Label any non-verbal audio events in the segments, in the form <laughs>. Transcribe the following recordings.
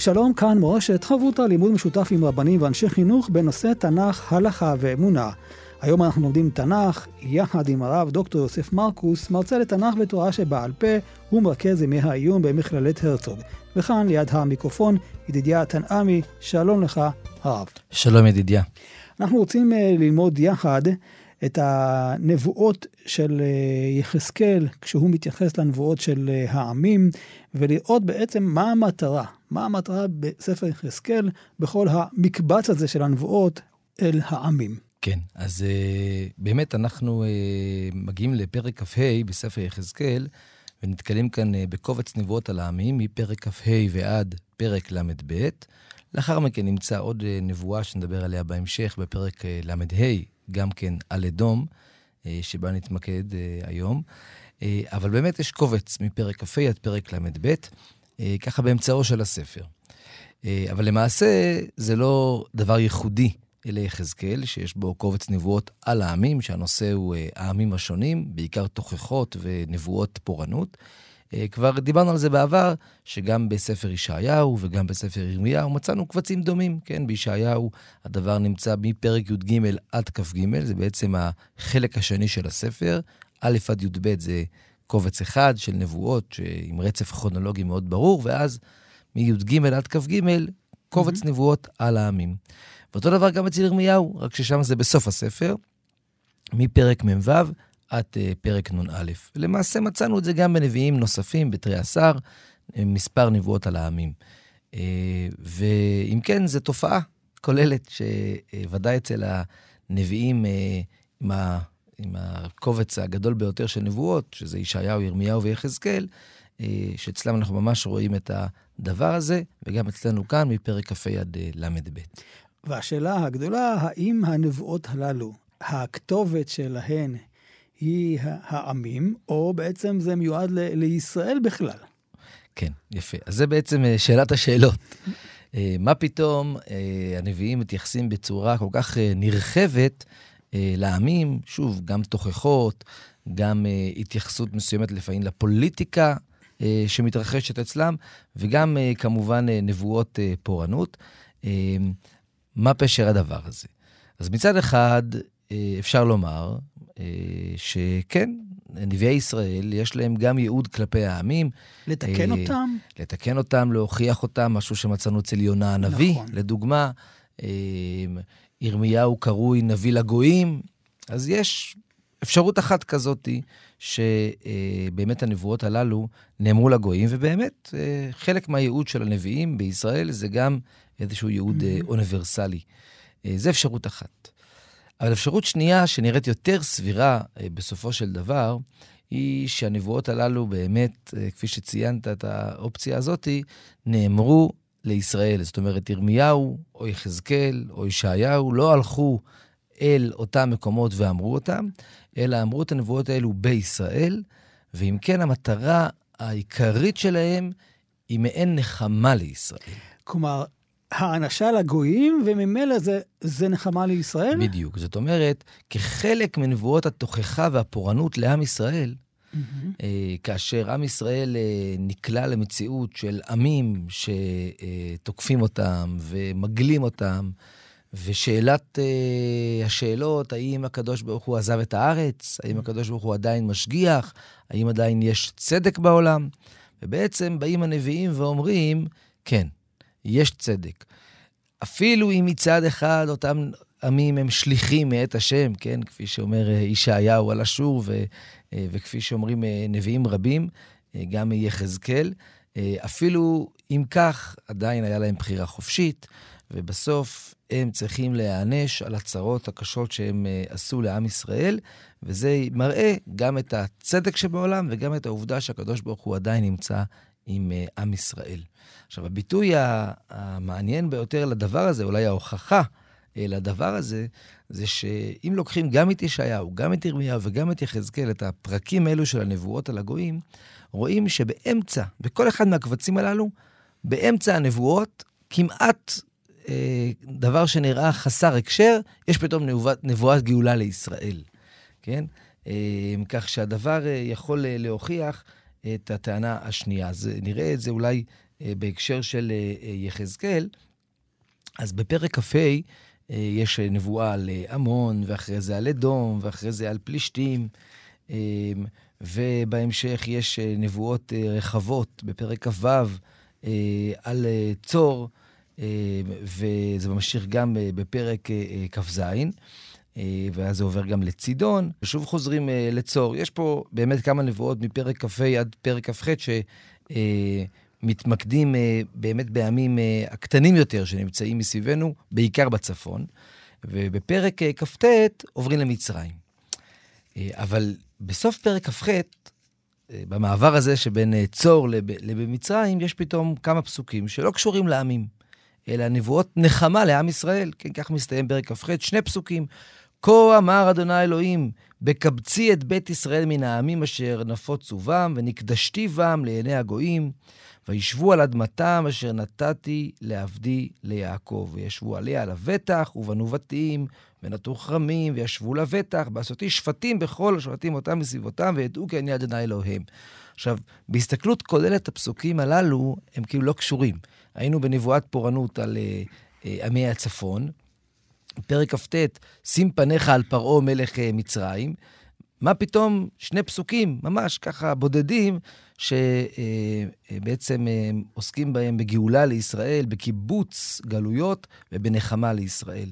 שלום, כאן מורשת חברותא לימוד משותף עם רבנים ואנשי חינוך בנושא תנ"ך, הלכה ואמונה. היום אנחנו לומדים תנ"ך יחד עם הרב דוקטור יוסף מרקוס, מרצה לתנ"ך ותורה שבעל פה ומרכז ימי העיון במכללת הרצוג. וכאן ליד המיקרופון ידידיה תנעמי, שלום לך הרב. שלום ידידיה. אנחנו רוצים uh, ללמוד יחד את הנבואות של uh, יחזקאל כשהוא מתייחס לנבואות של uh, העמים ולראות בעצם מה המטרה, מה המטרה בספר יחזקאל בכל המקבץ הזה של הנבואות אל העמים. כן, אז uh, באמת אנחנו uh, מגיעים לפרק כ"ה בספר יחזקאל, ונתקלים כאן uh, בקובץ נבואות על העמים, מפרק כ"ה ועד פרק ל"ב. לאחר מכן נמצא עוד uh, נבואה שנדבר עליה בהמשך, בפרק uh, ל"ה, גם כן על אדום, uh, שבה נתמקד uh, היום. אבל באמת יש קובץ מפרק כ"ה עד פרק ל"ב. אה, ככה באמצעו של הספר. אה, אבל למעשה זה לא דבר ייחודי אלי יחזקאל, שיש בו קובץ נבואות על העמים, שהנושא הוא אה, העמים השונים, בעיקר תוכחות ונבואות פורענות. כבר דיברנו על זה בעבר, שגם בספר ישעיהו וגם בספר ירמיהו מצאנו קבצים דומים, כן? בישעיהו הדבר נמצא מפרק י"ג עד כ"ג, זה בעצם החלק השני של הספר. א' עד י"ב זה קובץ אחד של נבואות עם רצף כרונולוגי מאוד ברור, ואז מי"ג עד כ"ג, קובץ mm-hmm. נבואות על העמים. ואותו דבר גם אצל ירמיהו, רק ששם זה בסוף הספר, מפרק מ"ו עד uh, פרק נ"א. למעשה מצאנו את זה גם בנביאים נוספים, בתרי עשר, מספר נבואות על העמים. Uh, ואם כן, זו תופעה כוללת, שוודאי אצל הנביאים, עם ה... עם הקובץ הגדול ביותר של נבואות, שזה ישעיהו, ירמיהו ויחזקאל, אה, שאצלם אנחנו ממש רואים את הדבר הזה, וגם אצלנו כאן מפרק כ"ה עד אה, ל"ב. והשאלה הגדולה, האם הנבואות הללו, הכתובת שלהן היא העמים, או בעצם זה מיועד ל- לישראל בכלל? כן, יפה. אז זה בעצם אה, שאלת השאלות. מה פתאום הנביאים מתייחסים בצורה כל כך נרחבת לעמים, שוב, גם תוכחות, גם אה, התייחסות מסוימת לפעמים לפוליטיקה אה, שמתרחשת אצלם, וגם אה, כמובן אה, נבואות אה, פורענות. אה, מה פשר הדבר הזה? אז מצד אחד, אה, אפשר לומר אה, שכן, נביאי ישראל, יש להם גם ייעוד כלפי העמים. לתקן אה, אותם? לתקן אותם, להוכיח אותם, משהו שמצאנו אצל יונה הנביא, נכון. לדוגמה. אה, ירמיהו קרוי נביא לגויים, אז יש אפשרות אחת כזאת, שבאמת הנבואות הללו נאמרו לגויים, ובאמת אה, חלק מהייעוד של הנביאים בישראל זה גם איזשהו ייעוד אה, mm-hmm. אוניברסלי. אה, זו אפשרות אחת. אבל אפשרות שנייה, שנראית יותר סבירה בסופו של דבר, היא שהנבואות הללו באמת, כפי שציינת את האופציה הזאת, נאמרו לישראל. זאת אומרת, ירמיהו או יחזקאל או ישעיהו לא הלכו אל אותם מקומות ואמרו אותם, אלא אמרו את הנבואות האלו בישראל, ואם כן, המטרה העיקרית שלהם היא מעין נחמה לישראל. כלומר, האנשה לגויים, וממילא זה, זה נחמה לישראל? בדיוק. זאת אומרת, כחלק מנבואות התוכחה והפורענות לעם ישראל, Mm-hmm. כאשר עם ישראל אה, נקלע למציאות של עמים שתוקפים אותם ומגלים אותם, ושאלת אה, השאלות, האם הקדוש ברוך הוא עזב את הארץ? האם mm-hmm. הקדוש ברוך הוא עדיין משגיח? האם עדיין יש צדק בעולם? ובעצם באים הנביאים ואומרים, כן, יש צדק. אפילו אם מצד אחד אותם עמים הם שליחים מאת השם, כן? כפי שאומר ישעיהו על אשור, אה, וכפי שאומרים אה, נביאים רבים, אה, גם יחזקאל. אפילו אם כך, עדיין היה להם בחירה חופשית, ובסוף הם צריכים להיענש על הצרות הקשות שהם עשו לעם ישראל, וזה מראה גם את הצדק שבעולם וגם את העובדה שהקדוש ברוך הוא עדיין נמצא עם עם ישראל. עכשיו, הביטוי המעניין ביותר לדבר הזה, אולי ההוכחה לדבר הזה, זה שאם לוקחים גם את ישעיהו, גם את ירמיהו וגם את יחזקאל, את הפרקים האלו של הנבואות על הגויים, רואים שבאמצע, בכל אחד מהקבצים הללו, באמצע הנבואות, כמעט אה, דבר שנראה חסר הקשר, יש פתאום נבואת, נבואת גאולה לישראל, כן? אה, כך שהדבר אה, יכול אה, להוכיח את הטענה השנייה. אז נראה את זה אולי אה, בהקשר של אה, יחזקאל. אז בפרק כ"ה אה, יש נבואה על עמון, ואחרי זה על אדום, ואחרי זה על פלישתים. ובהמשך יש נבואות רחבות בפרק כ"ו על צור, וזה ממשיך גם בפרק כ"ז. ואז זה עובר גם לצידון, ושוב חוזרים לצור. יש פה באמת כמה נבואות מפרק כ"ה עד פרק כ"ח, מתמקדים uh, באמת בימים uh, הקטנים יותר שנמצאים מסביבנו, בעיקר בצפון. ובפרק uh, כ"ט עוברים למצרים. אבל בסוף פרק כ"ח, במעבר הזה שבין צור לב, למצרים, יש פתאום כמה פסוקים שלא קשורים לעמים, אלא נבואות נחמה לעם ישראל. כן, כך מסתיים פרק כ"ח, שני פסוקים. כה אמר אדוני אלוהים, בקבצי את בית ישראל מן העמים אשר נפוצו בם, ונקדשתי בם לעיני הגויים. וישבו על אדמתם אשר נתתי לעבדי ליעקב. וישבו עליה לבטח, ובנו בתים, ונטו כרמים, וישבו לבטח, בעשותי שפטים בכל השבטים אותם מסביבותם, וידעו כי אני אדוני אלוהים. עכשיו, בהסתכלות כוללת הפסוקים הללו, הם כאילו לא קשורים. היינו בנבואת פורענות על uh, uh, עמי הצפון, פרק כ"ט, שים פניך על פרעה מלך uh, מצרים. מה פתאום שני פסוקים, ממש ככה בודדים, שבעצם אה, עוסקים בהם בגאולה לישראל, בקיבוץ גלויות ובנחמה לישראל.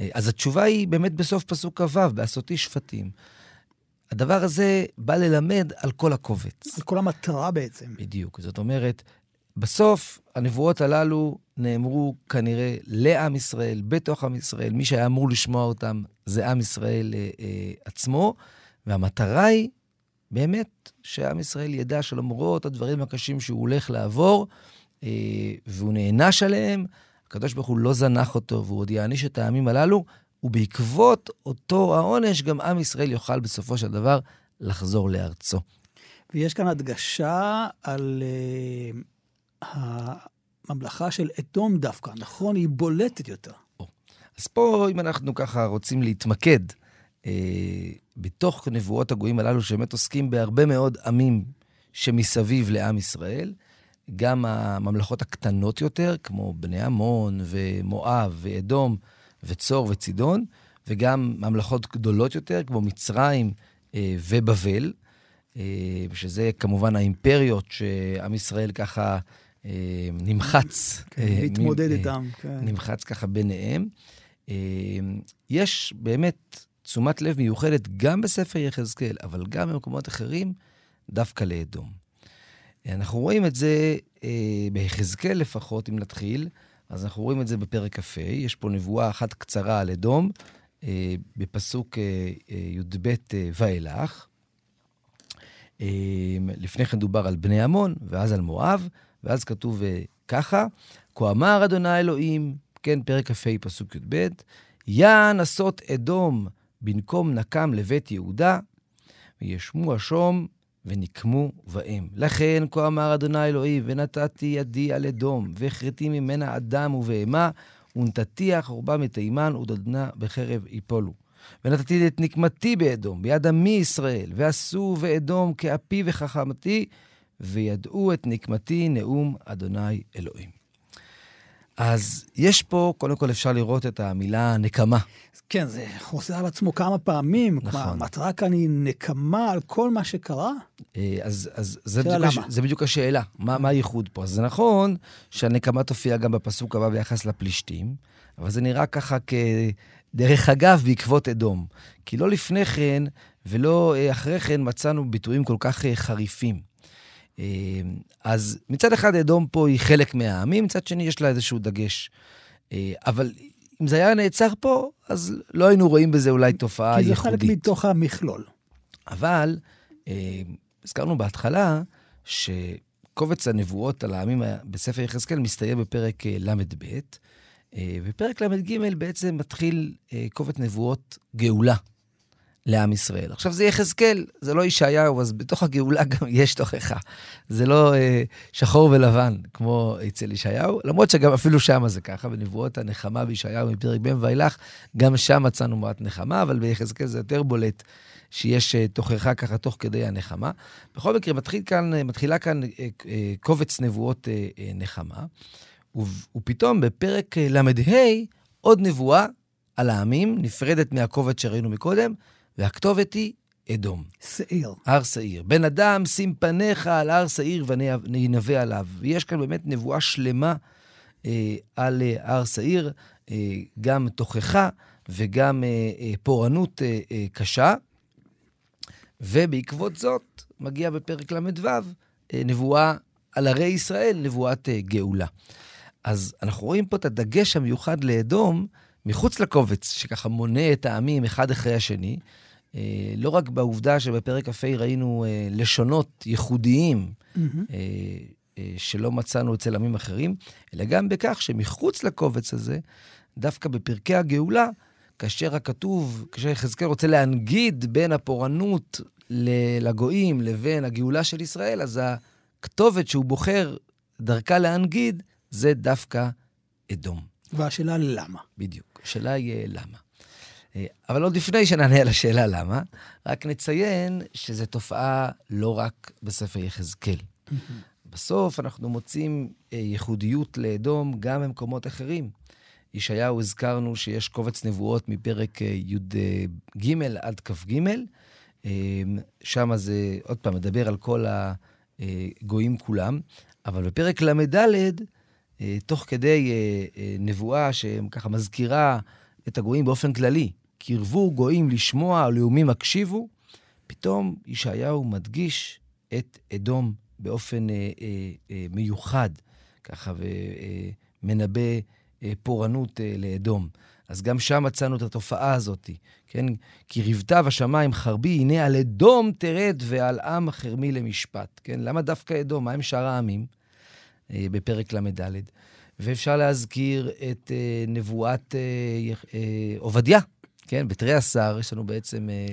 אה, אז התשובה היא באמת בסוף פסוק כ"ו, בעשותי שפטים. הדבר הזה בא ללמד על כל הקובץ. על כל המטרה בעצם. בדיוק. זאת אומרת, בסוף הנבואות הללו נאמרו כנראה לעם ישראל, בתוך עם ישראל. מי שהיה אמור לשמוע אותם זה עם ישראל אה, אה, עצמו, והמטרה היא באמת שעם ישראל ידע שלמרות הדברים הקשים שהוא הולך לעבור, אה, והוא נענש עליהם, הקדוש ברוך הוא לא זנח אותו, והוא עוד יעניש את העמים הללו, ובעקבות אותו העונש, גם עם ישראל יוכל בסופו של דבר לחזור לארצו. ויש כאן הדגשה על uh, הממלכה של אדום דווקא, נכון? היא בולטת יותר. אז פה, אם אנחנו ככה רוצים להתמקד אה, בתוך נבואות הגויים הללו, שבאמת עוסקים בהרבה מאוד עמים שמסביב לעם ישראל, גם הממלכות הקטנות יותר, כמו בני עמון ומואב ואדום וצור וצידון, וגם ממלכות גדולות יותר, כמו מצרים אה, ובבל, אה, שזה כמובן האימפריות שעם ישראל ככה נמחץ. כן, אה, להתמודד אה, איתם. כן. נמחץ ככה ביניהם. אה, יש באמת תשומת לב מיוחדת גם בספר יחזקאל, אבל גם במקומות אחרים, דווקא לאדום. אנחנו רואים את זה אה, ביחזקאל לפחות, אם נתחיל, אז אנחנו רואים את זה בפרק כ"ה, יש פה נבואה אחת קצרה על אדום, אה, בפסוק אה, אה, י"ב אה, ואילך. אה, לפני כן דובר על בני עמון, ואז על מואב, ואז כתוב אה, ככה, כה אמר אדוני אלוהים, כן, פרק כ"ה, פסוק י"ב, יען עשות אדום במקום נקם לבית יהודה, וישמו השום ונקמו בהם. לכן, כה אמר אדוני אלוהים, ונתתי ידי על אדום, והכרתי ממנה אדם ובהמה, ונתתי החורבה מתימן, ודודנה בחרב יפולו. ונתתי את נקמתי באדום, ביד עמי ישראל, ועשו באדום כאפי וחכמתי, וידעו את נקמתי נאום אדוני אלוהים. אז יש פה, קודם כל אפשר לראות את המילה נקמה. כן, זה חוזר על עצמו כמה פעמים. נכון. המטרה כאן היא נקמה על כל מה שקרה. אה, אז, אז זה, בדיוק הש... זה בדיוק השאלה, מה, מה הייחוד פה? אז זה נכון שהנקמה תופיע גם בפסוק הבא ביחס לפלישתים, אבל זה נראה ככה כדרך אגב בעקבות אדום. כי לא לפני כן ולא אה, אחרי כן מצאנו ביטויים כל כך אה, חריפים. אז מצד אחד אדום פה היא חלק מהעמים, מצד שני יש לה איזשהו דגש. אבל אם זה היה נעצר פה, אז לא היינו רואים בזה אולי תופעה ייחודית. כי זה חלק מתוך המכלול. אבל אה, הזכרנו בהתחלה, ש... קובץ הנבואות על העמים בספר יחזקאל מסתיים בפרק ל"ב, ופרק ל"ג בעצם מתחיל קובץ נבואות גאולה. לעם ישראל. עכשיו, זה יחזקאל, זה לא ישעיהו, אז בתוך הגאולה <laughs> גם יש תוכחה. זה לא אה, שחור ולבן, כמו אצל ישעיהו, למרות שגם אפילו שם זה ככה, בנבואות הנחמה בישעיהו מפרק ב' ואילך, גם שם מצאנו מעט נחמה, אבל ביחזקאל זה יותר בולט שיש אה, תוכחה ככה תוך כדי הנחמה. בכל מקרה, מתחיל כאן, אה, מתחילה כאן אה, אה, קובץ נבואות אה, אה, נחמה, ופתאום בפרק ל"ה, עוד נבואה על העמים, נפרדת מהקובץ שראינו מקודם, והכתובת היא אדום. שעיר. הר שעיר. בן אדם, שים פניך על הר שעיר וננבא עליו. ויש כאן באמת נבואה שלמה אה, על אה, הר שעיר, אה, גם תוכחה וגם אה, אה, פורענות אה, אה, קשה. ובעקבות זאת מגיע בפרק ל"ו אה, נבואה על ערי ישראל, נבואת אה, גאולה. אז אנחנו רואים פה את הדגש המיוחד לאדום, מחוץ לקובץ, שככה מונה את העמים אחד אחרי השני, לא רק בעובדה שבפרק כ"ה ראינו אה, לשונות ייחודיים mm-hmm. שלא מצאנו אצל עמים אחרים, אלא גם בכך שמחוץ לקובץ הזה, דווקא בפרקי הגאולה, כאשר הכתוב, כאשר יחזקאל רוצה להנגיד בין הפורענות לגויים לבין הגאולה של ישראל, אז הכתובת שהוא בוחר דרכה להנגיד, זה דווקא אדום. והשאלה למה. בדיוק. השאלה היא למה. אה, אבל עוד לפני שנענה על השאלה למה, רק נציין שזו תופעה לא רק בספר יחזקאל. בסוף אנחנו מוצאים אה, ייחודיות לאדום גם במקומות אחרים. ישעיהו הזכרנו שיש קובץ נבואות מפרק אה, י"ג עד כ"ג. שם זה, עוד פעם, מדבר על כל הגויים כולם, אבל בפרק ל"ד, תוך כדי נבואה שככה מזכירה את הגויים באופן כללי, קרבו גויים לשמוע, לאומים הקשיבו, פתאום ישעיהו מדגיש את אדום באופן אה, אה, אה, מיוחד, ככה, ומנבא אה, אה, פורענות אה, לאדום. אז גם שם מצאנו את התופעה הזאת, כן? כי ריבתה בשמיים חרבי, הנה על אדום תרד ועל עם חרמי למשפט, כן? למה דווקא אדום? מה עם שאר העמים? אה, בפרק ל"ד. ואפשר להזכיר את אה, נבואת אה, אה, עובדיה, כן, בתרי עשר יש לנו בעצם, אה,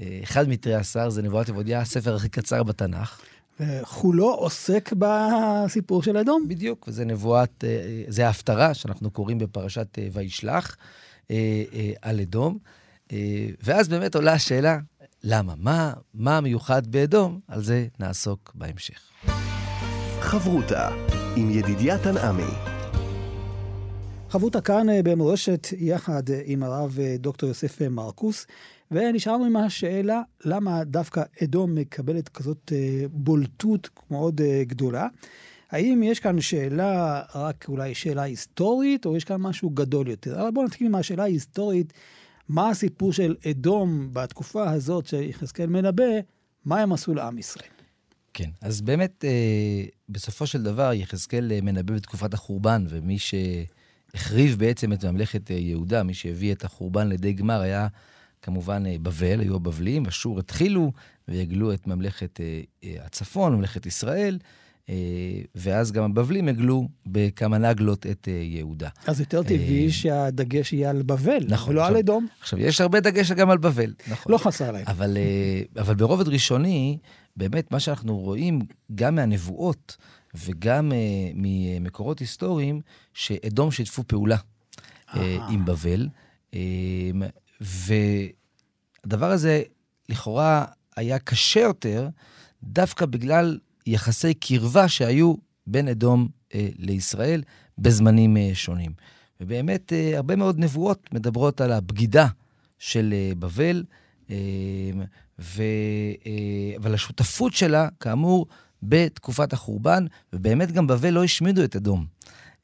אה, אחד מתרי עשר זה נבואת עבודיה, הספר הכי קצר בתנ"ך. וכולו עוסק בסיפור של אדום. בדיוק, וזה נבואת, אה, זה ההפטרה שאנחנו קוראים בפרשת וישלח על אדום. ואז באמת עולה השאלה, למה? מה, מה המיוחד באדום? על זה נעסוק בהמשך. חברותה עם ידידיה תנעמי. חבותה כאן אה, במורשת יחד אה, עם הרב אה, דוקטור יוסף מרקוס, ונשארנו עם השאלה למה דווקא אדום מקבלת כזאת בולטות מאוד גדולה. האם יש כאן שאלה, רק אולי שאלה היסטורית, או יש כאן משהו גדול יותר? אבל בואו נתחיל עם השאלה ההיסטורית, מה הסיפור של אדום בתקופה הזאת שיחזקאל מנבא, מה הם עשו לעם ישראל? כן, אז באמת, בסופו של דבר, יחזקאל מנבא בתקופת החורבן, ומי ש... החריב בעצם את ממלכת אה, יהודה, מי שהביא את החורבן לידי גמר היה כמובן אה, בבל, היו הבבלים, אשור התחילו והגלו את ממלכת אה, הצפון, ממלכת ישראל. ואז גם הבבלים הגלו בכמה נגלות את יהודה. אז יותר טבעי שהדגש יהיה על בבל, נכון, ולא על אדום. עכשיו, יש הרבה דגש גם על בבל, נכון. לא חסר להם. אבל, אבל ברובד ראשוני, באמת, מה שאנחנו רואים, גם מהנבואות, וגם uh, ממקורות היסטוריים, שאדום שיתפו פעולה uh, עם בבל. Uh, והדבר הזה לכאורה היה קשה יותר, דווקא בגלל יחסי קרבה שהיו בין אדום uh, לישראל בזמנים uh, שונים. ובאמת, uh, הרבה מאוד נבואות מדברות על הבגידה של uh, בבל, uh, ו, אבל השותפות שלה, כאמור, בתקופת החורבן, ובאמת גם בבל לא השמידו את אדום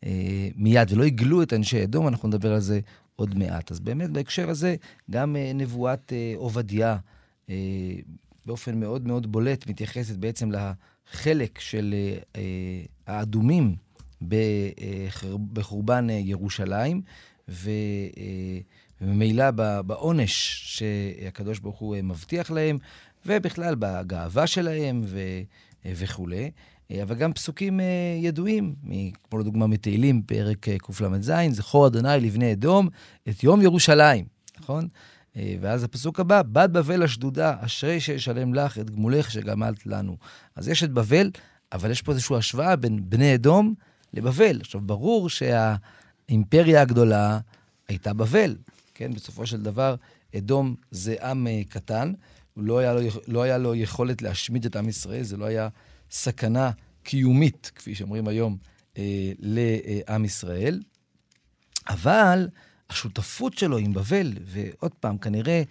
אה, מיד, ולא הגלו את אנשי אדום, אנחנו נדבר על זה עוד מעט. אז באמת בהקשר הזה, גם אה, נבואת אה, עובדיה, אה, באופן מאוד מאוד בולט, מתייחסת בעצם לחלק של אה, אה האדומים בחר, בחורבן אה, ירושלים, ו... אה, וממילא בעונש שהקדוש ברוך הוא אה, מבטיח להם, ובכלל בגאווה שלהם. וכולי. אה, אבל גם פסוקים אה, ידועים, כמו לדוגמה מתהילים, פרק אה, קל"ז, זכור אדוני לבני אדום את יום ירושלים, נכון? ואז הפסוק הבא, בת בבל השדודה, אשרי שישלם לך את גמולך שגמלת לנו. אז יש את בבל, אבל יש פה איזושהי השוואה בין בני אדום לבבל. עכשיו, ברור שהאימפריה הגדולה הייתה בבל, כן? בסופו של דבר, אדום זה עם קטן, לא היה, לו, לא היה לו יכולת להשמיד את עם ישראל, זה לא היה סכנה קיומית, כפי שאומרים היום, אה, לעם ישראל. אבל השותפות שלו עם בבל, ועוד פעם, כנראה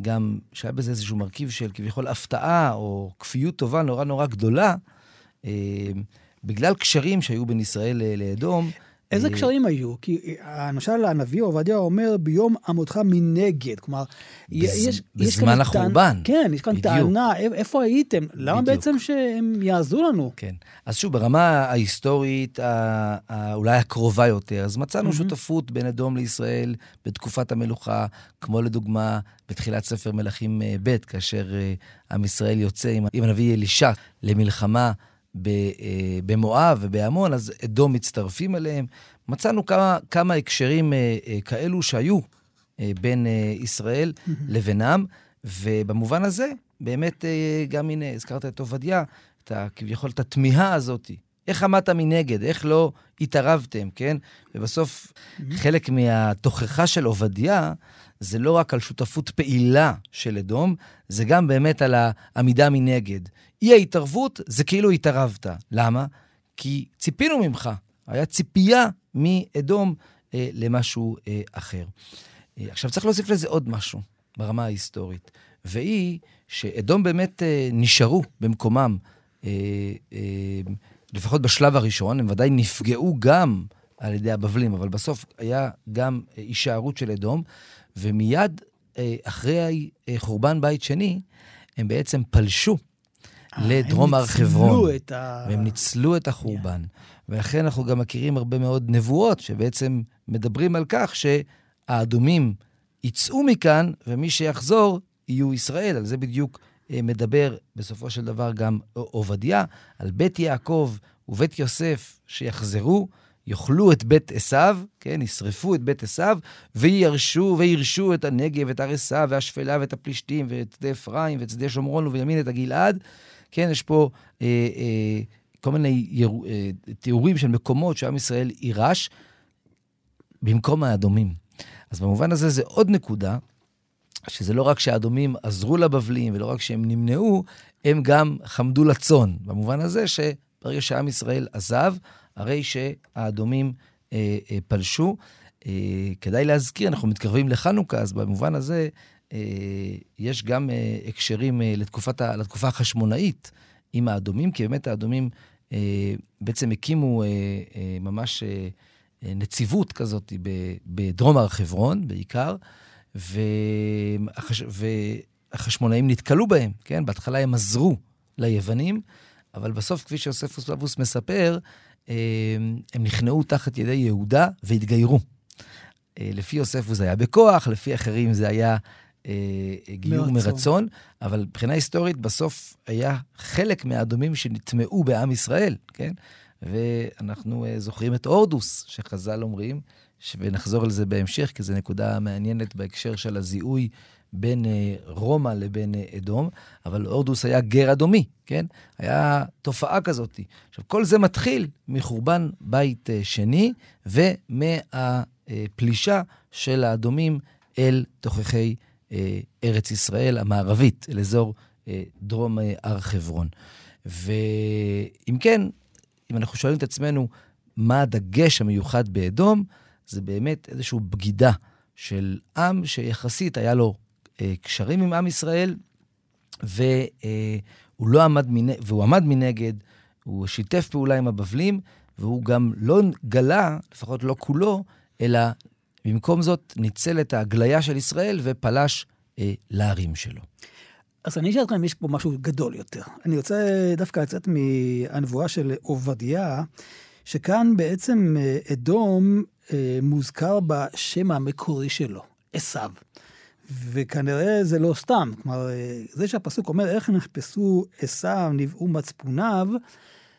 גם שהיה בזה איזשהו מרכיב של כביכול הפתעה או כפיות טובה נורא נורא גדולה, אה, בגלל קשרים שהיו בין ישראל לאדום, איזה אה, קשרים היו? כי אה, למשל הנביא עובדיה אומר, ביום עמודך מנגד. כלומר, יש... בזמן החורבן. כן, יש כאן טענה, איפה הייתם? למה בעצם שהם יעזרו לנו? כן. אז שוב, ברמה ההיסטורית, אולי הקרובה יותר, אז מצאנו שותפות בין אדום לישראל בתקופת המלוכה, כמו לדוגמה בתחילת ספר מלכים אה, ב', כאשר עם ישראל יוצא עם הנביא אלישע למלחמה. אה, במואב ובעמון, אז אדום מצטרפים אליהם. מצאנו כמה, כמה הקשרים אה, אה, כאלו שהיו בין ישראל לבינם, ובמובן הזה, באמת, גם הנה, הזכרת את עובדיה, את כביכול את התמיהה הזאת. איך עמדת מנגד? איך לא התערבתם, כן? ובסוף, חלק מהתוכחה של עובדיה זה לא רק על שותפות פעילה של אדום, זה גם באמת על העמידה מנגד. אי ההתערבות זה כאילו התערבת. למה? כי ציפינו ממך. היה ציפייה מאדום אה, למשהו אה, אחר. אה, עכשיו, צריך להוסיף לזה עוד משהו ברמה ההיסטורית, והיא שאדום באמת אה, נשארו במקומם, אה, אה, לפחות בשלב הראשון, הם ודאי נפגעו גם על ידי הבבלים, אבל בסוף היה גם אה, הישארות של אדום, ומיד אה, אחרי אה, חורבן בית שני, הם בעצם פלשו לדרום הר חברון. ה... והם ניצלו את החורבן. Yeah. ולכן אנחנו גם מכירים הרבה מאוד נבואות שבעצם מדברים על כך שהאדומים יצאו מכאן, ומי שיחזור יהיו ישראל. על זה בדיוק אה, מדבר בסופו של דבר גם עובדיה, על בית יעקב ובית יוסף שיחזרו. יאכלו את בית עשיו, כן, ישרפו את בית עשיו, וירשו, וירשו את הנגב, את הר עשיו, והשפלה, ואת הפלישתים, ואת שדה אפרים, ואת שדה שומרון, ובימין את הגלעד, כן, יש פה אה, אה, כל מיני יר, אה, תיאורים של מקומות שעם ישראל יירש במקום האדומים. אז במובן הזה זה עוד נקודה, שזה לא רק שהאדומים עזרו לבבלים, ולא רק שהם נמנעו, הם גם חמדו לצאן. במובן הזה שברגע שעם ישראל עזב, הרי שהאדומים אה, אה, פלשו. אה, כדאי להזכיר, אנחנו מתקרבים לחנוכה, אז במובן הזה, יש גם אה, הקשרים אה, לתקופת, לתקופה החשמונאית עם האדומים, כי באמת האדומים בעצם הקימו ממש נציבות כזאת בדרום הר חברון בעיקר, והחש... והחשמונאים נתקלו בהם, כן? בהתחלה הם עזרו ליוונים, אבל בסוף, כפי שיוספוס פלבוס מספר, הם נכנעו תחת ידי יהודה והתגיירו. לפי יוספוס זה היה בכוח, לפי אחרים זה היה אה, גיור מרצון. מרצון, אבל מבחינה היסטורית, בסוף היה חלק מהאדומים שנטמעו בעם ישראל, כן? ואנחנו אה, זוכרים את הורדוס, שחז"ל אומרים, ונחזור על זה בהמשך, כי זו נקודה מעניינת בהקשר של הזיהוי בין אה, רומא לבין אדום, אבל הורדוס היה גר אדומי, כן? היה תופעה כזאת. עכשיו, כל זה מתחיל מחורבן בית שני ומהפלישה של האדומים אל תוככי אה, ארץ ישראל המערבית, אל אזור אה, דרום אה, הר חברון. ואם כן, אם אנחנו שואלים את עצמנו מה הדגש המיוחד באדום, זה באמת איזושהי בגידה של עם שיחסית היה לו קשרים עם עם ישראל, והוא לא עמד, מנגד, והוא עמד מנגד, הוא שיתף פעולה עם הבבלים, והוא גם לא גלה, לפחות לא כולו, אלא במקום זאת, ניצל את ההגליה של ישראל ופלש אה, לערים שלו. אז אני אשאל אתכם אם יש פה משהו גדול יותר. אני רוצה דווקא לצאת מהנבואה של עובדיה, שכאן בעצם אה, אדום אה, מוזכר בשם המקורי שלו, עשיו. וכנראה זה לא סתם. כלומר, אה, זה שהפסוק אומר, איך נחפשו עשיו, נבעו מצפוניו,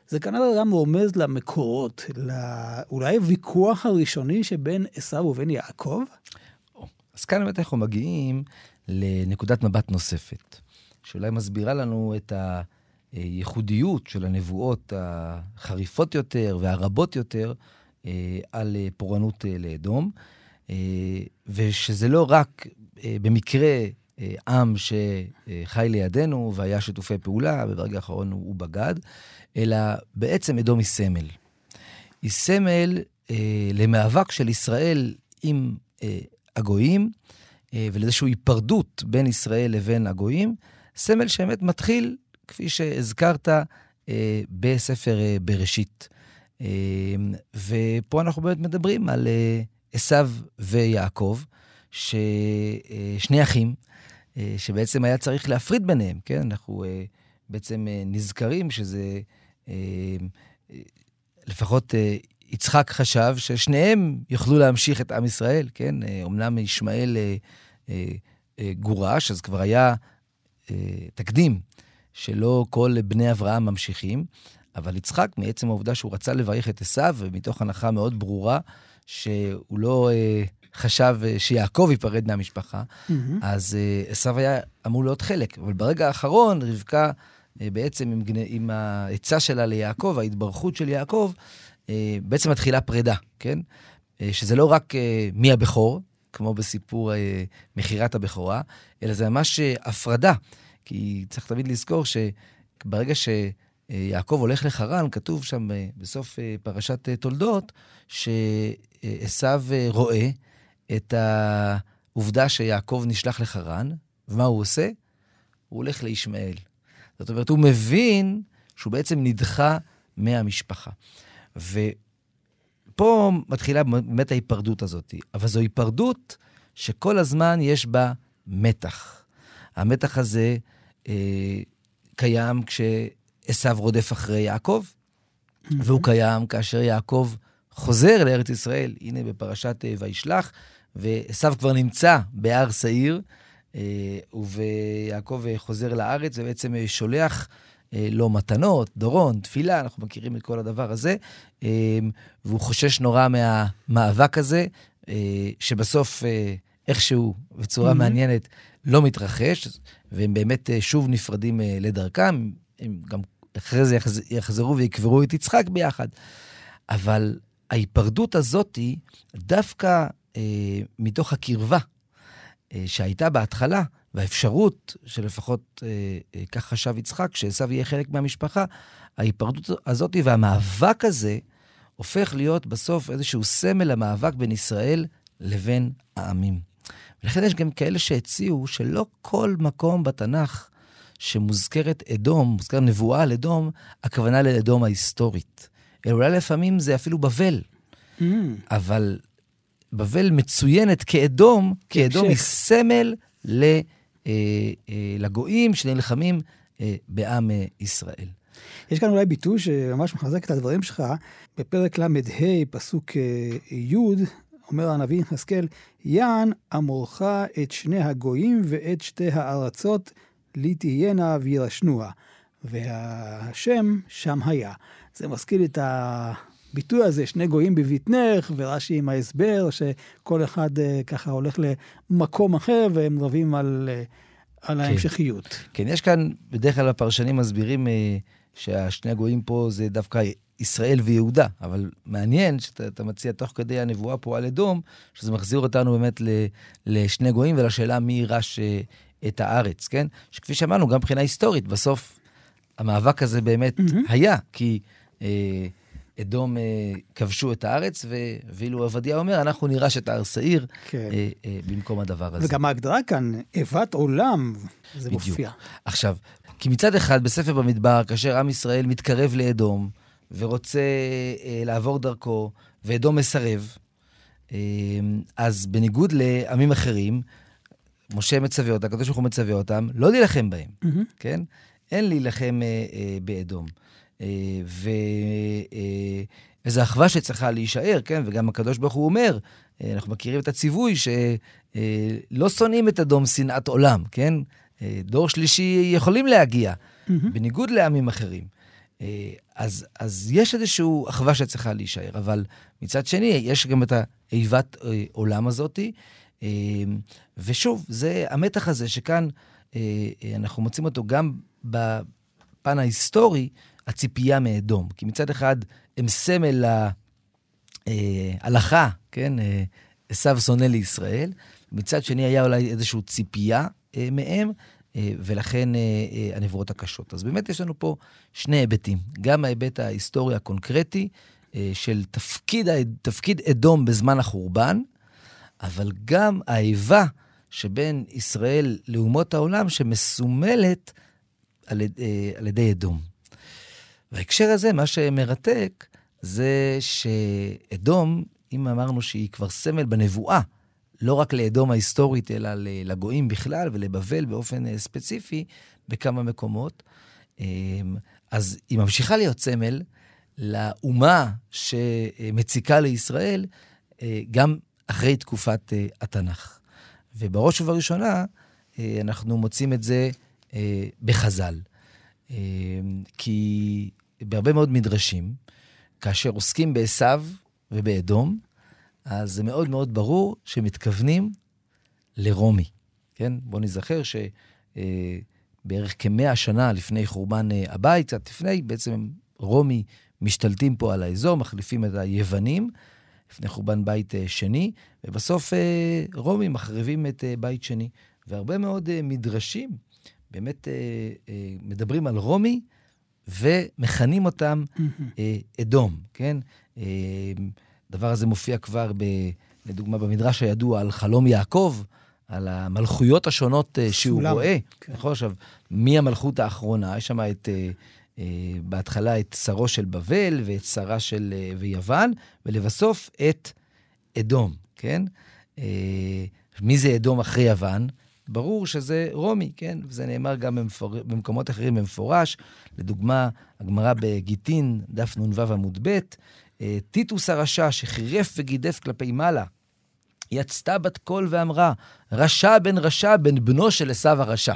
זה כנראה גם רומז למקורות, אולי הוויכוח הראשוני שבין עשיו ובין יעקב? אז כאן באמת אנחנו מגיעים לנקודת מבט נוספת, שאולי מסבירה לנו את הייחודיות של הנבואות החריפות יותר והרבות יותר אה, על פורענות אה, לאדום, אה, ושזה לא רק במקרה עם שחי לידינו והיה שיתופי פעולה, וברגע האחרון הוא בגד, אלא בעצם אדום היא סמל. היא סמל אה, למאבק של ישראל עם אה, הגויים, אה, ולאיזושהי היפרדות בין ישראל לבין הגויים, סמל שבאמת מתחיל, כפי שהזכרת, אה, בספר אה, בראשית. אה, ופה אנחנו באמת מדברים על אה, עשיו ויעקב, ששני אחים, אה, שבעצם היה צריך להפריד ביניהם, כן? אנחנו אה, בעצם אה, נזכרים שזה, לפחות יצחק חשב ששניהם יוכלו להמשיך את עם ישראל, כן? אמנם ישמעאל גורש, אז כבר היה תקדים שלא כל בני אברהם ממשיכים, אבל יצחק, מעצם העובדה שהוא רצה לברך את עשיו, ומתוך הנחה מאוד ברורה שהוא לא חשב אה, שיעקב ייפרד מהמשפחה, mm-hmm. אז אה, עשו היה אמור להיות חלק. אבל ברגע האחרון, רבקה אה, בעצם עם, עם העצה שלה ליעקב, ההתברכות של יעקב, בעצם מתחילה פרידה, כן? שזה לא רק מי הבכור, כמו בסיפור מכירת הבכורה, אלא זה ממש הפרדה. כי צריך תמיד לזכור שברגע שיעקב הולך לחרן, כתוב שם בסוף פרשת תולדות, שעשו רואה את העובדה שיעקב נשלח לחרן, ומה הוא עושה? הוא הולך לישמעאל. זאת אומרת, הוא מבין שהוא בעצם נדחה מהמשפחה. ופה מתחילה באמת ההיפרדות הזאת. אבל זו היפרדות שכל הזמן יש בה מתח. המתח הזה אה, קיים כשעשו רודף אחרי יעקב, והוא קיים כאשר יעקב חוזר לארץ ישראל. הנה בפרשת אה, וישלח, ועשו כבר נמצא בהר שעיר, אה, ויעקב חוזר לארץ ובעצם שולח אה, לו מתנות, דורון, תפילה, אנחנו מכירים את כל הדבר הזה, אה, והוא חושש נורא מהמאבק הזה, שבסוף איכשהו, בצורה mm-hmm. מעניינת, לא מתרחש, והם באמת שוב נפרדים לדרכם, הם גם אחרי זה יחזרו ויקברו את יצחק ביחד. אבל ההיפרדות הזאתי, דווקא אה, מתוך הקרבה אה, שהייתה בהתחלה, והאפשרות שלפחות אה, אה, כך חשב יצחק, שעשו יהיה חלק מהמשפחה, ההיפרדות הזאת והמאבק הזה הופך להיות בסוף איזשהו סמל למאבק בין ישראל לבין העמים. ולכן יש גם כאלה שהציעו שלא כל מקום בתנ"ך שמוזכרת אדום, מוזכר נבואה על אדום, הכוונה לאדום ההיסטורית. אלא אולי לפעמים זה אפילו בבל. Mm. אבל בבל מצוינת כאדום, כאדום היא סמל ל, אה, אה, לגויים שנלחמים אה, בעם אה, ישראל. יש כאן אולי ביטוי שממש מחזק את הדברים שלך. בפרק ל"ה, פסוק אה, י', אומר הנביא יחזקאל, יען אמורך את שני הגויים ואת שתי הארצות, לי תהיינה וירשנוה. והשם שם היה. זה מזכיר את ה... הביטוי הזה, שני גויים בבטנך, ורש"י עם ההסבר, שכל אחד uh, ככה הולך למקום אחר, והם רבים על, uh, על כן. ההמשכיות. כן, יש כאן, בדרך כלל הפרשנים מסבירים uh, שהשני הגויים פה זה דווקא ישראל ויהודה, אבל מעניין שאתה מציע תוך כדי הנבואה פה על אדום, שזה מחזיר אותנו באמת לשני גויים ולשאלה מי יירש את הארץ, כן? שכפי שאמרנו, גם מבחינה היסטורית, בסוף המאבק הזה באמת mm-hmm. היה, כי... אה, אדום אה, כבשו את הארץ, ואילו עובדיה אומר, אנחנו נירש את ההר שעיר כן. אה, אה, במקום הדבר הזה. וגם ההגדרה כאן, איבת עולם, זה בדיוק. מופיע. עכשיו, כי מצד אחד, בספר במדבר, כאשר עם ישראל מתקרב לאדום, ורוצה אה, לעבור דרכו, ואדום מסרב, אה, אז בניגוד לעמים אחרים, משה מצווה אותם, הקדוש ברוך הוא מצווה אותם, לא להילחם בהם, mm-hmm. כן? אין להילחם אה, אה, באדום. אה, ואיזו אחווה שצריכה להישאר, כן? וגם הקדוש ברוך הוא אומר, אה, אנחנו מכירים את הציווי שלא אה, שונאים את אדום שנאת עולם, כן? דור שלישי יכולים להגיע, mm-hmm. בניגוד לעמים אחרים. אז, אז יש איזושהי אחווה שצריכה להישאר, אבל מצד שני, יש גם את האיבת עולם הזאתי. ושוב, זה המתח הזה שכאן אנחנו מוצאים אותו גם בפן ההיסטורי, הציפייה מאדום. כי מצד אחד הם סמל להלכה, כן? עשו שונא לישראל. מצד שני, היה אולי איזושהי ציפייה מהם, ולכן הנבואות הקשות. אז באמת יש לנו פה שני היבטים. גם ההיבט ההיסטורי הקונקרטי של תפקיד, תפקיד אדום בזמן החורבן, אבל גם האיבה שבין ישראל לאומות העולם שמסומלת על, על ידי אדום. בהקשר הזה, מה שמרתק זה שאדום, אם אמרנו שהיא כבר סמל בנבואה, לא רק לאדום ההיסטורית, אלא לגויים בכלל ולבבל באופן ספציפי בכמה מקומות, אז היא ממשיכה להיות סמל לאומה שמציקה לישראל גם אחרי תקופת התנ"ך. ובראש ובראשונה, אנחנו מוצאים את זה בחז"ל. כי בהרבה מאוד מדרשים, כאשר עוסקים בעשו ובאדום, אז זה מאוד מאוד ברור שמתכוונים לרומי. כן? בואו נזכר שבערך כמאה שנה לפני חורבן הבית, קצת לפני, בעצם רומי משתלטים פה על האזור, מחליפים את היוונים, לפני חורבן בית שני, ובסוף רומי מחריבים את בית שני. והרבה מאוד מדרשים באמת מדברים על רומי, ומכנים אותם אדום, כן? הדבר הזה מופיע כבר, ב, לדוגמה, במדרש הידוע על חלום יעקב, על המלכויות השונות שהוא סולם. רואה. כן. נכון, עכשיו, מי המלכות האחרונה? יש שם את, בהתחלה את שרו של בבל ואת שרה של ויוון, ולבסוף את אדום, כן? מי זה אדום אחרי יוון? ברור שזה רומי, כן? וזה נאמר גם במפור... במקומות אחרים במפורש. לדוגמה, הגמרא בגיטין, דף נ"ו עמוד ב', אה, טיטוס הרשע שחירף וגידף כלפי מעלה, יצתה בת קול ואמרה, רשע בן רשע בן בנו של עשו הרשע.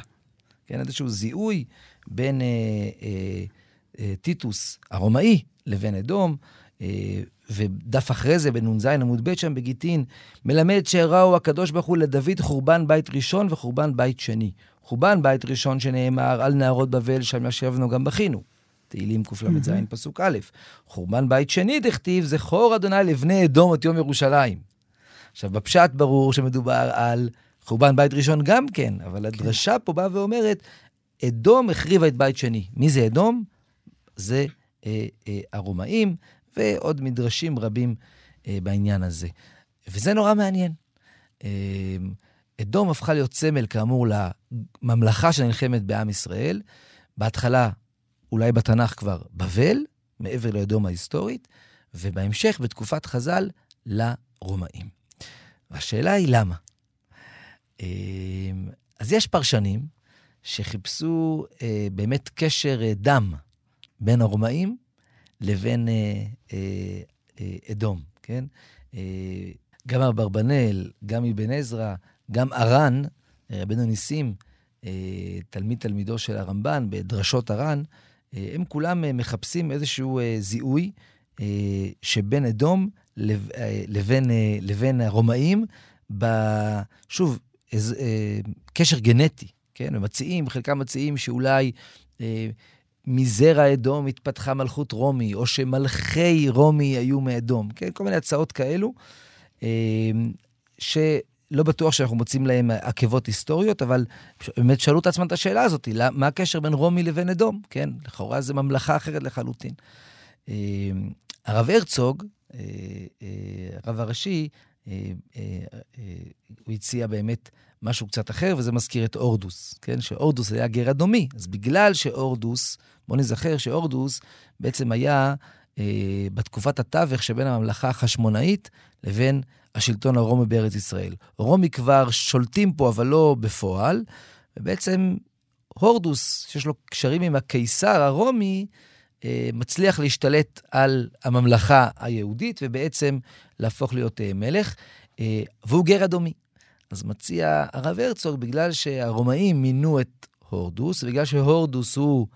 כן, איזשהו זיהוי בין אה, אה, אה, טיטוס הרומאי לבין אדום. אה, ודף אחרי זה, בנ"ז עמוד ב' שם בגיטין, מלמד שהראו הקדוש ברוך הוא לדוד חורבן בית ראשון וחורבן בית שני. חורבן בית ראשון שנאמר על נהרות בבל, שם ישבנו גם בכינו. תהילים קל"ז mm-hmm. פסוק א'. חורבן בית שני דכתיב, זכור אדוני לבני אדום את יום ירושלים. עכשיו, בפשט ברור שמדובר על חורבן בית ראשון גם כן, אבל כן. הדרשה פה באה ואומרת, אדום החריבה את בית שני. מי זה אדום? זה הרומאים, ועוד מדרשים רבים אה, בעניין הזה. וזה נורא מעניין. אה, אדום הפכה להיות סמל, כאמור, לממלכה שנלחמת בעם ישראל. בהתחלה, אולי בתנ"ך כבר, בבל, מעבר לאדום ההיסטורית, ובהמשך, בתקופת חז"ל, לרומאים. והשאלה היא למה. אה, אז יש פרשנים שחיפשו אה, באמת קשר אה, דם בין הרומאים לבין אה, אה, אה, אדום, כן? אה, גם אברבנאל, גם אבן עזרא, גם ארן, אה, רבנו ניסים, אה, תלמיד תלמידו של הרמב"ן בדרשות ארן, אה, הם כולם אה, מחפשים איזשהו אה, זיהוי אה, שבין אדום לב, אה, לבין, אה, לבין הרומאים, ב, שוב, איז, אה, קשר גנטי, כן? ומציעים, חלקם מציעים שאולי... אה, מזרע אדום התפתחה מלכות רומי, או שמלכי רומי היו מאדום, כן? כל מיני הצעות כאלו, אה, שלא בטוח שאנחנו מוצאים להם עקבות היסטוריות, אבל באמת שאלו את עצמם את השאלה הזאת, מה הקשר בין רומי לבין אדום, כן? לכאורה זו ממלכה אחרת לחלוטין. אה, הרב הרצוג, אה, הרב הראשי, הוא הציע באמת משהו קצת אחר, וזה מזכיר את אורדוס, כן? שאורדוס היה גר אדומי. אז בגלל שאורדוס, בואו נזכר שאורדוס בעצם היה אה, בתקופת התווך שבין הממלכה החשמונאית לבין השלטון הרומי בארץ ישראל. רומי כבר שולטים פה, אבל לא בפועל, ובעצם הורדוס, שיש לו קשרים עם הקיסר הרומי, אה, מצליח להשתלט על הממלכה היהודית ובעצם להפוך להיות אה, מלך, אה, והוא גר אדומי. אז מציע הרב הרצוג, בגלל שהרומאים מינו את הורדוס, ובגלל שהורדוס הוא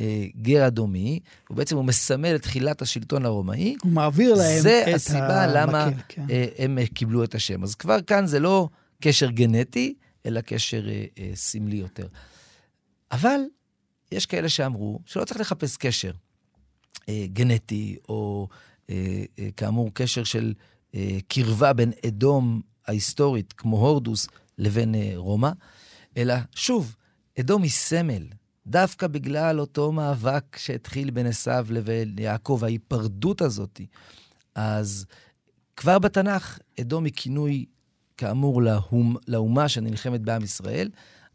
אה, גר אדומי, ובעצם הוא מסמל את תחילת השלטון הרומאי. הוא מעביר להם את המקל. זה הסיבה למה כן. אה, הם אה, קיבלו את השם. אז כבר כאן זה לא קשר גנטי, אלא קשר אה, אה, סמלי יותר. אבל יש כאלה שאמרו שלא צריך לחפש קשר אה, גנטי, או אה, אה, כאמור קשר של אה, קרבה בין אדום ההיסטורית, כמו הורדוס, לבין אה, רומא, אלא שוב, אדום היא סמל. דווקא בגלל אותו מאבק שהתחיל בין עשיו לבין יעקב, ההיפרדות הזאת. אז כבר בתנ"ך, אדום היא כינוי, כאמור, לאומ, לאומה שנלחמת בעם ישראל.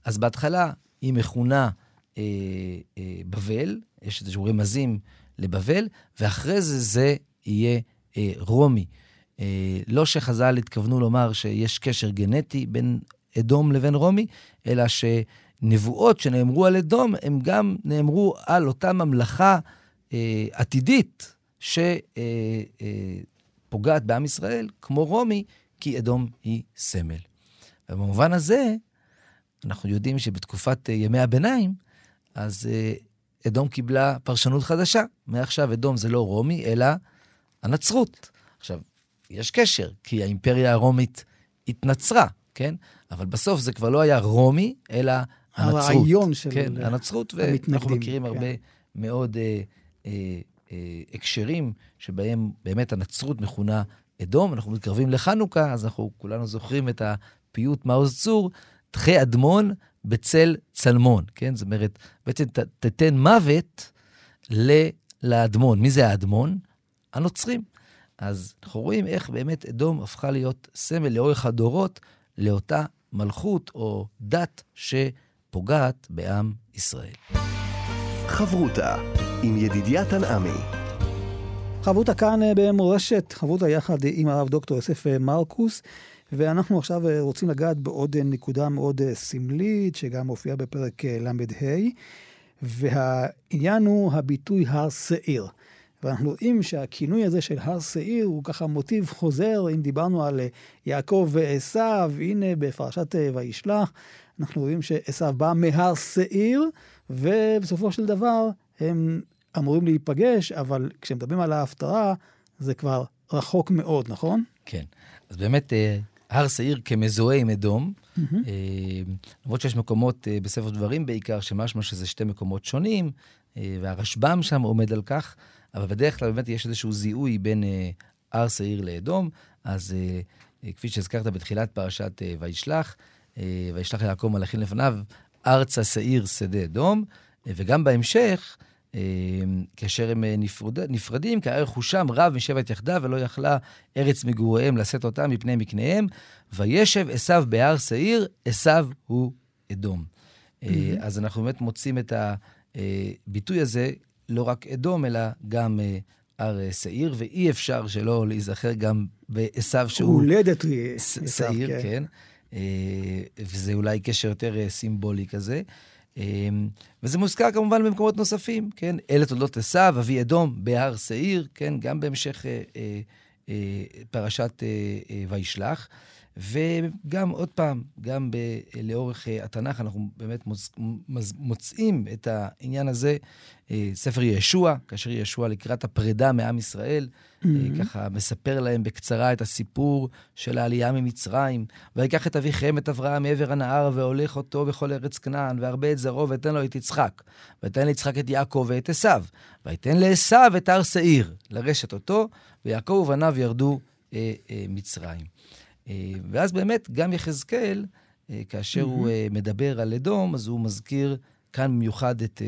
אז בהתחלה היא מכונה אה, אה, בבל, יש איזשהו רמזים לבבל, ואחרי זה זה יהיה אה, רומי. אה, לא שחז"ל התכוונו לומר שיש קשר גנטי בין אדום לבין רומי, אלא שנבואות שנאמרו על אדום, הם גם נאמרו על אותה ממלכה אה, עתידית שפוגעת אה, בעם ישראל, כמו רומי, כי אדום היא סמל. ובמובן הזה, אנחנו יודעים שבתקופת ימי הביניים, אז אדום קיבלה פרשנות חדשה. מעכשיו אדום זה לא רומי, אלא הנצרות. עכשיו, יש קשר, כי האימפריה הרומית התנצרה, כן? אבל בסוף זה כבר לא היה רומי, אלא הנצרות. הרעיון של כן, הנצרות, ואנחנו מכירים כן. הרבה מאוד אה, אה, אה, הקשרים שבהם באמת הנצרות מכונה אדום. אנחנו מתקרבים לחנוכה, אז אנחנו כולנו זוכרים את הפיוט מעוז צור, תחי אדמון בצל צלמון, כן? זאת אומרת, בעצם ת, תתן מוות לאדמון. מי זה האדמון? הנוצרים. אז אנחנו רואים איך באמת אדום הפכה להיות סמל לאורך הדורות לאותה מלכות או דת שפוגעת בעם ישראל. חברותה עם ידידיה תנעמי. חברותה כאן אה, במורשת, חברותה יחד עם הרב דוקטור יוסף אה, מרקוס, ואנחנו עכשיו אה, רוצים לגעת בעוד נקודה מאוד סמלית, שגם מופיעה בפרק ל"ה, והעניין הוא הביטוי הר שעיר. ואנחנו רואים שהכינוי הזה של הר שעיר הוא ככה מוטיב חוזר, אם דיברנו על אה, יעקב ועשו, הנה בפרשת אה, וישלח, אנחנו רואים שעשו בא מהר שעיר, ובסופו של דבר הם אמורים להיפגש, אבל כשמדברים על ההפטרה, זה כבר רחוק מאוד, נכון? כן. אז באמת, אה, הר שעיר כמזוהה עם אדום, mm-hmm. למרות שיש מקומות בספר דברים בעיקר, שמשמע שזה שתי מקומות שונים, והרשב"ם שם עומד על כך. אבל בדרך כלל באמת יש איזשהו זיהוי בין אה, הר שעיר לאדום. אז אה, אה, כפי שהזכרת בתחילת פרשת אה, וישלח, אה, וישלח יעקב מלאכים לפניו, ארצה שעיר שדה אדום, אה, וגם בהמשך, אה, כאשר הם אה, נפרד, נפרדים, כי היה רכושם רב משבט יחדיו, ולא יכלה ארץ מגוריהם לשאת אותם מפני מקניהם, וישב עשיו בהר שעיר, עשיו הוא אדום. Mm-hmm. אז אנחנו באמת מוצאים את הביטוי הזה לא רק אדום, אלא גם אה, הר אה, שעיר, ואי אפשר שלא להיזכר גם בעשו שהוא... הולדת שעיר, כן. כן. אה, וזה אולי קשר יותר סימבולי כזה. וזה מוזכר כמובן במקומות נוספים, כן? אלה תולדות עשו, אבי אדום בהר שעיר, כן? גם בהמשך פרשת וישלח. וגם, עוד פעם, גם ב, לאורך uh, התנ"ך אנחנו באמת מוצ, מוצ, מוצאים את העניין הזה, uh, ספר ישוע, כאשר ישוע לקראת הפרידה מעם ישראל, mm-hmm. ככה מספר להם בקצרה את הסיפור של העלייה ממצרים, ויקח את אביכם, את אברהם, מעבר הנהר, והולך אותו בכל ארץ כנען, והרבה את זרעו, ויתן לו את יצחק. ויתן ליצחק את יעקב ואת עשו. ויתן לעשו את הר שעיר, לרשת אותו, ויעקב ובניו ירדו uh, uh, מצרים. אה, ואז באמת, גם יחזקאל, אה, כאשר. הוא אה, מדבר על אדום, אז הוא מזכיר כאן במיוחד את,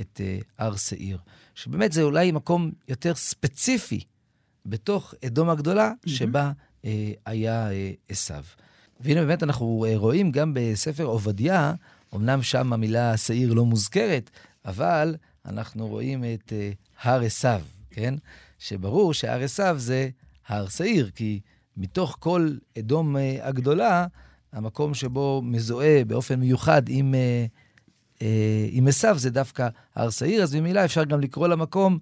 את הר שעיר. שבאמת זה אולי מקום יותר ספציפי בתוך אדום הגדולה. שבה היה עשו. והנה באמת אנחנו רואים גם בספר עובדיה, אמנם שם המילה שעיר לא מוזכרת, אבל אנחנו רואים את הר עשו, כן? שברור שהר עשו זה הר שעיר, כי מתוך כל אדום אה, הגדולה, המקום שבו מזוהה באופן מיוחד עם, אה, אה, עם עשיו זה דווקא הר שעיר, אז ממילא אפשר גם לקרוא למקום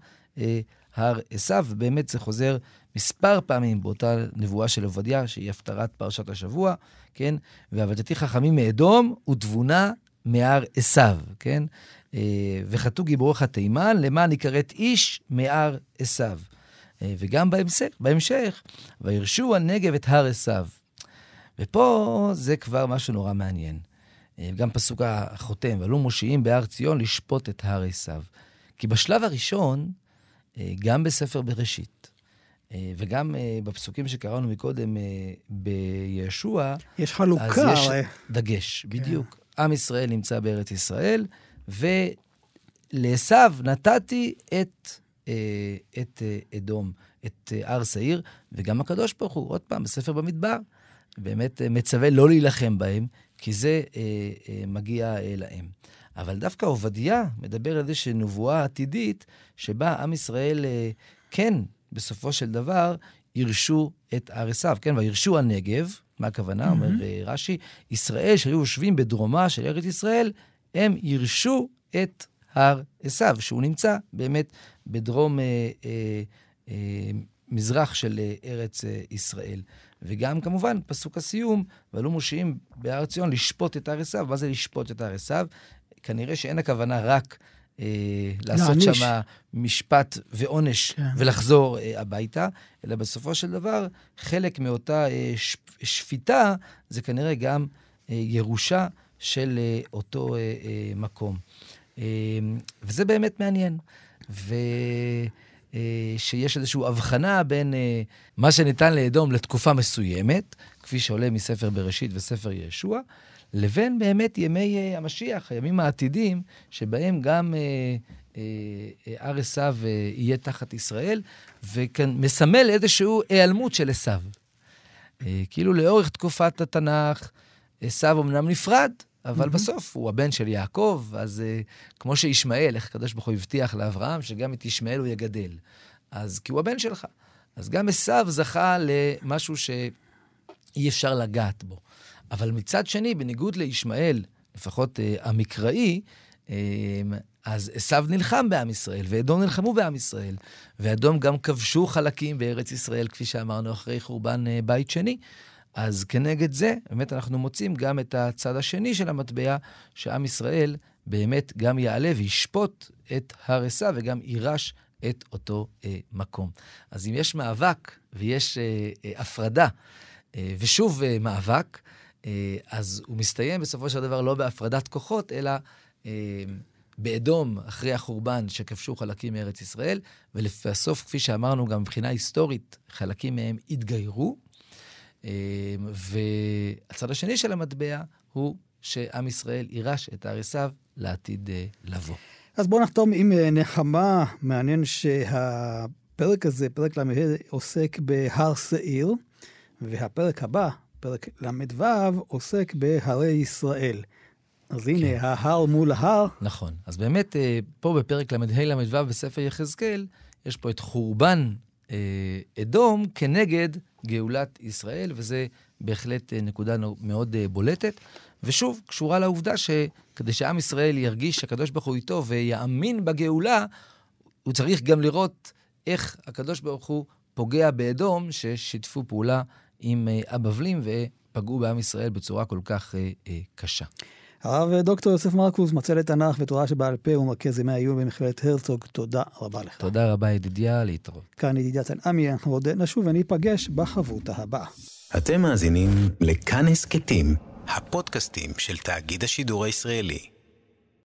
הר עשיו, ובאמת זה חוזר מספר פעמים באותה נבואה של עובדיה, שהיא הפטרת פרשת השבוע, כן? ועבדתי חכמים מאדום ותבונה מהר עשיו, כן? וחטאו גיבורך תימן, למען יכרת איש מהר עשיו. וגם בהמשך, בהמשך, וירשו הנגב את הר עשיו. ופה זה כבר משהו נורא מעניין. גם פסוק החותם, ועלו מושיעים בהר ציון לשפוט את הר עשיו. כי בשלב הראשון, גם בספר בראשית, אה, וגם אה, בפסוקים שקראנו מקודם אה, בישוע, יש חלוקה. אז יש דגש, כן. בדיוק. עם ישראל נמצא בארץ ישראל, ולעשו נתתי את, את אדום, את הר שעיר, וגם הקדוש ברוך הוא, עוד פעם, בספר במדבר, באמת מצווה לא להילחם בהם, כי זה מגיע להם. אבל דווקא עובדיה מדבר על זה שנבואה עתידית, שבה עם ישראל כן בסופו של דבר ירשו את הר עשיו. כן, וירשו הנגב, מה הכוונה? Mm-hmm. אומר אה, רש"י, ישראל שהיו יושבים בדרומה של ארץ ישראל, הם ירשו את הר עשיו, שהוא נמצא באמת בדרום אה, אה, אה, מזרח של אה, ארץ אה, ישראל. וגם כמובן, פסוק הסיום, ועלו מושיעים בהר ציון לשפוט את הר עשיו. מה זה לשפוט את הר עשיו? כנראה שאין הכוונה רק אה, לעשות שם משפט ועונש כן. ולחזור אה, הביתה, אלא בסופו של דבר, חלק מאותה אה, שפיטה זה כנראה גם ירושה של אותו מקום. וזה באמת מעניין. ו... שיש איזושהי הבחנה בין מה שניתן לאדום לתקופה מסוימת, כפי שעולה מספר בראשית וספר ישוע, לבין באמת ימי uh, המשיח, הימים העתידים, שבהם גם הר עשיו יהיה תחת ישראל, וכאן מסמל איזושהי היעלמות של עשיו. כאילו לאורך תקופת התנ"ך, עשיו אמנם נפרד, אבל mm-hmm. בסוף הוא הבן של יעקב, אז uh, כמו שישמעאל, איך הקדוש ברוך הוא הבטיח לאברהם, שגם את ישמעאל הוא יגדל. אז כי הוא הבן שלך. אז גם עשיו זכה למשהו שאי אפשר לגעת בו. אבל מצד שני, בניגוד לישמעאל, לפחות אה, המקראי, אה, אז עשו נלחם בעם ישראל, ואדום נלחמו בעם ישראל, ואדום גם כבשו חלקים בארץ ישראל, כפי שאמרנו, אחרי חורבן אה, בית שני. אז כנגד זה, באמת אנחנו מוצאים גם את הצד השני של המטבע, שעם ישראל באמת גם יעלה וישפוט את הר עשיו וגם יירש את אותו אה, מקום. אז אם יש מאבק ויש אה, אה, הפרדה, אה, ושוב אה, מאבק, אה, אז הוא מסתיים בסופו של דבר לא בהפרדת כוחות, אלא אה, באדום, אחרי החורבן, שכבשו חלקים מארץ ישראל, ולבסוף, כפי שאמרנו, גם מבחינה היסטורית, חלקים מהם התגיירו. אה, והצד השני של המטבע הוא שעם ישראל יירש את הר עשיו לעתיד לבוא. אז בואו נחתום עם נחמה. מעניין שהפרק הזה, פרק ל"ה, עוסק בהר שעיר, והפרק הבא, פרק ל"ו עוסק בהרי ישראל. אז כן. הנה, ההר מול ההר. נכון. אז באמת, אה, פה בפרק ל"ה ל"ו בספר יחזקאל, יש פה את חורבן אה, אדום כנגד גאולת ישראל, וזה בהחלט אה, נקודה מאוד בולטת. ושוב, קשורה לעובדה שכדי שעם ישראל ירגיש שהקדוש ברוך הוא איתו ויאמין בגאולה, הוא צריך גם לראות איך הקדוש ברוך הוא פוגע באדום, ששיתפו פעולה עם אה, הבבלים ופגעו בעם ישראל בצורה כל כך אה, אה, קשה. הרב דוקטור יוסף מרקוס, מצא לתנ"ך ותורה שבעל פה ומרכז ימי העיון במכללת הרצוג, תודה רבה לך. תודה רבה ידידיה, להתראות. כאן ידידיה תנעמי, אנחנו עוד נשוב וניפגש בחברותה הבאה. אתם מאזינים לכאן הסכתים, הפודקאסטים של תאגיד השידור הישראלי.